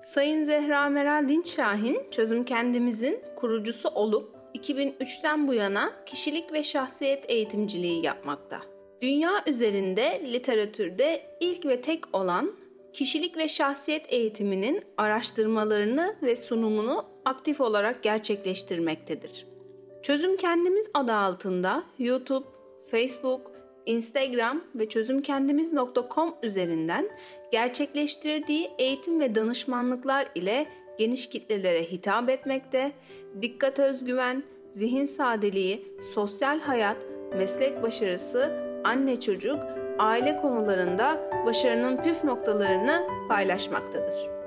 Sayın Zehra Meral Dinçşahin, Çözüm Kendimizin kurucusu olup 2003'ten bu yana kişilik ve şahsiyet eğitimciliği yapmakta. Dünya üzerinde literatürde ilk ve tek olan kişilik ve şahsiyet eğitiminin araştırmalarını ve sunumunu aktif olarak gerçekleştirmektedir. Çözüm Kendimiz adı altında YouTube, Facebook, Instagram ve çözümkendimiz.com üzerinden gerçekleştirdiği eğitim ve danışmanlıklar ile geniş kitlelere hitap etmekte, dikkat özgüven, zihin sadeliği, sosyal hayat, meslek başarısı, anne çocuk, aile konularında başarının püf noktalarını paylaşmaktadır.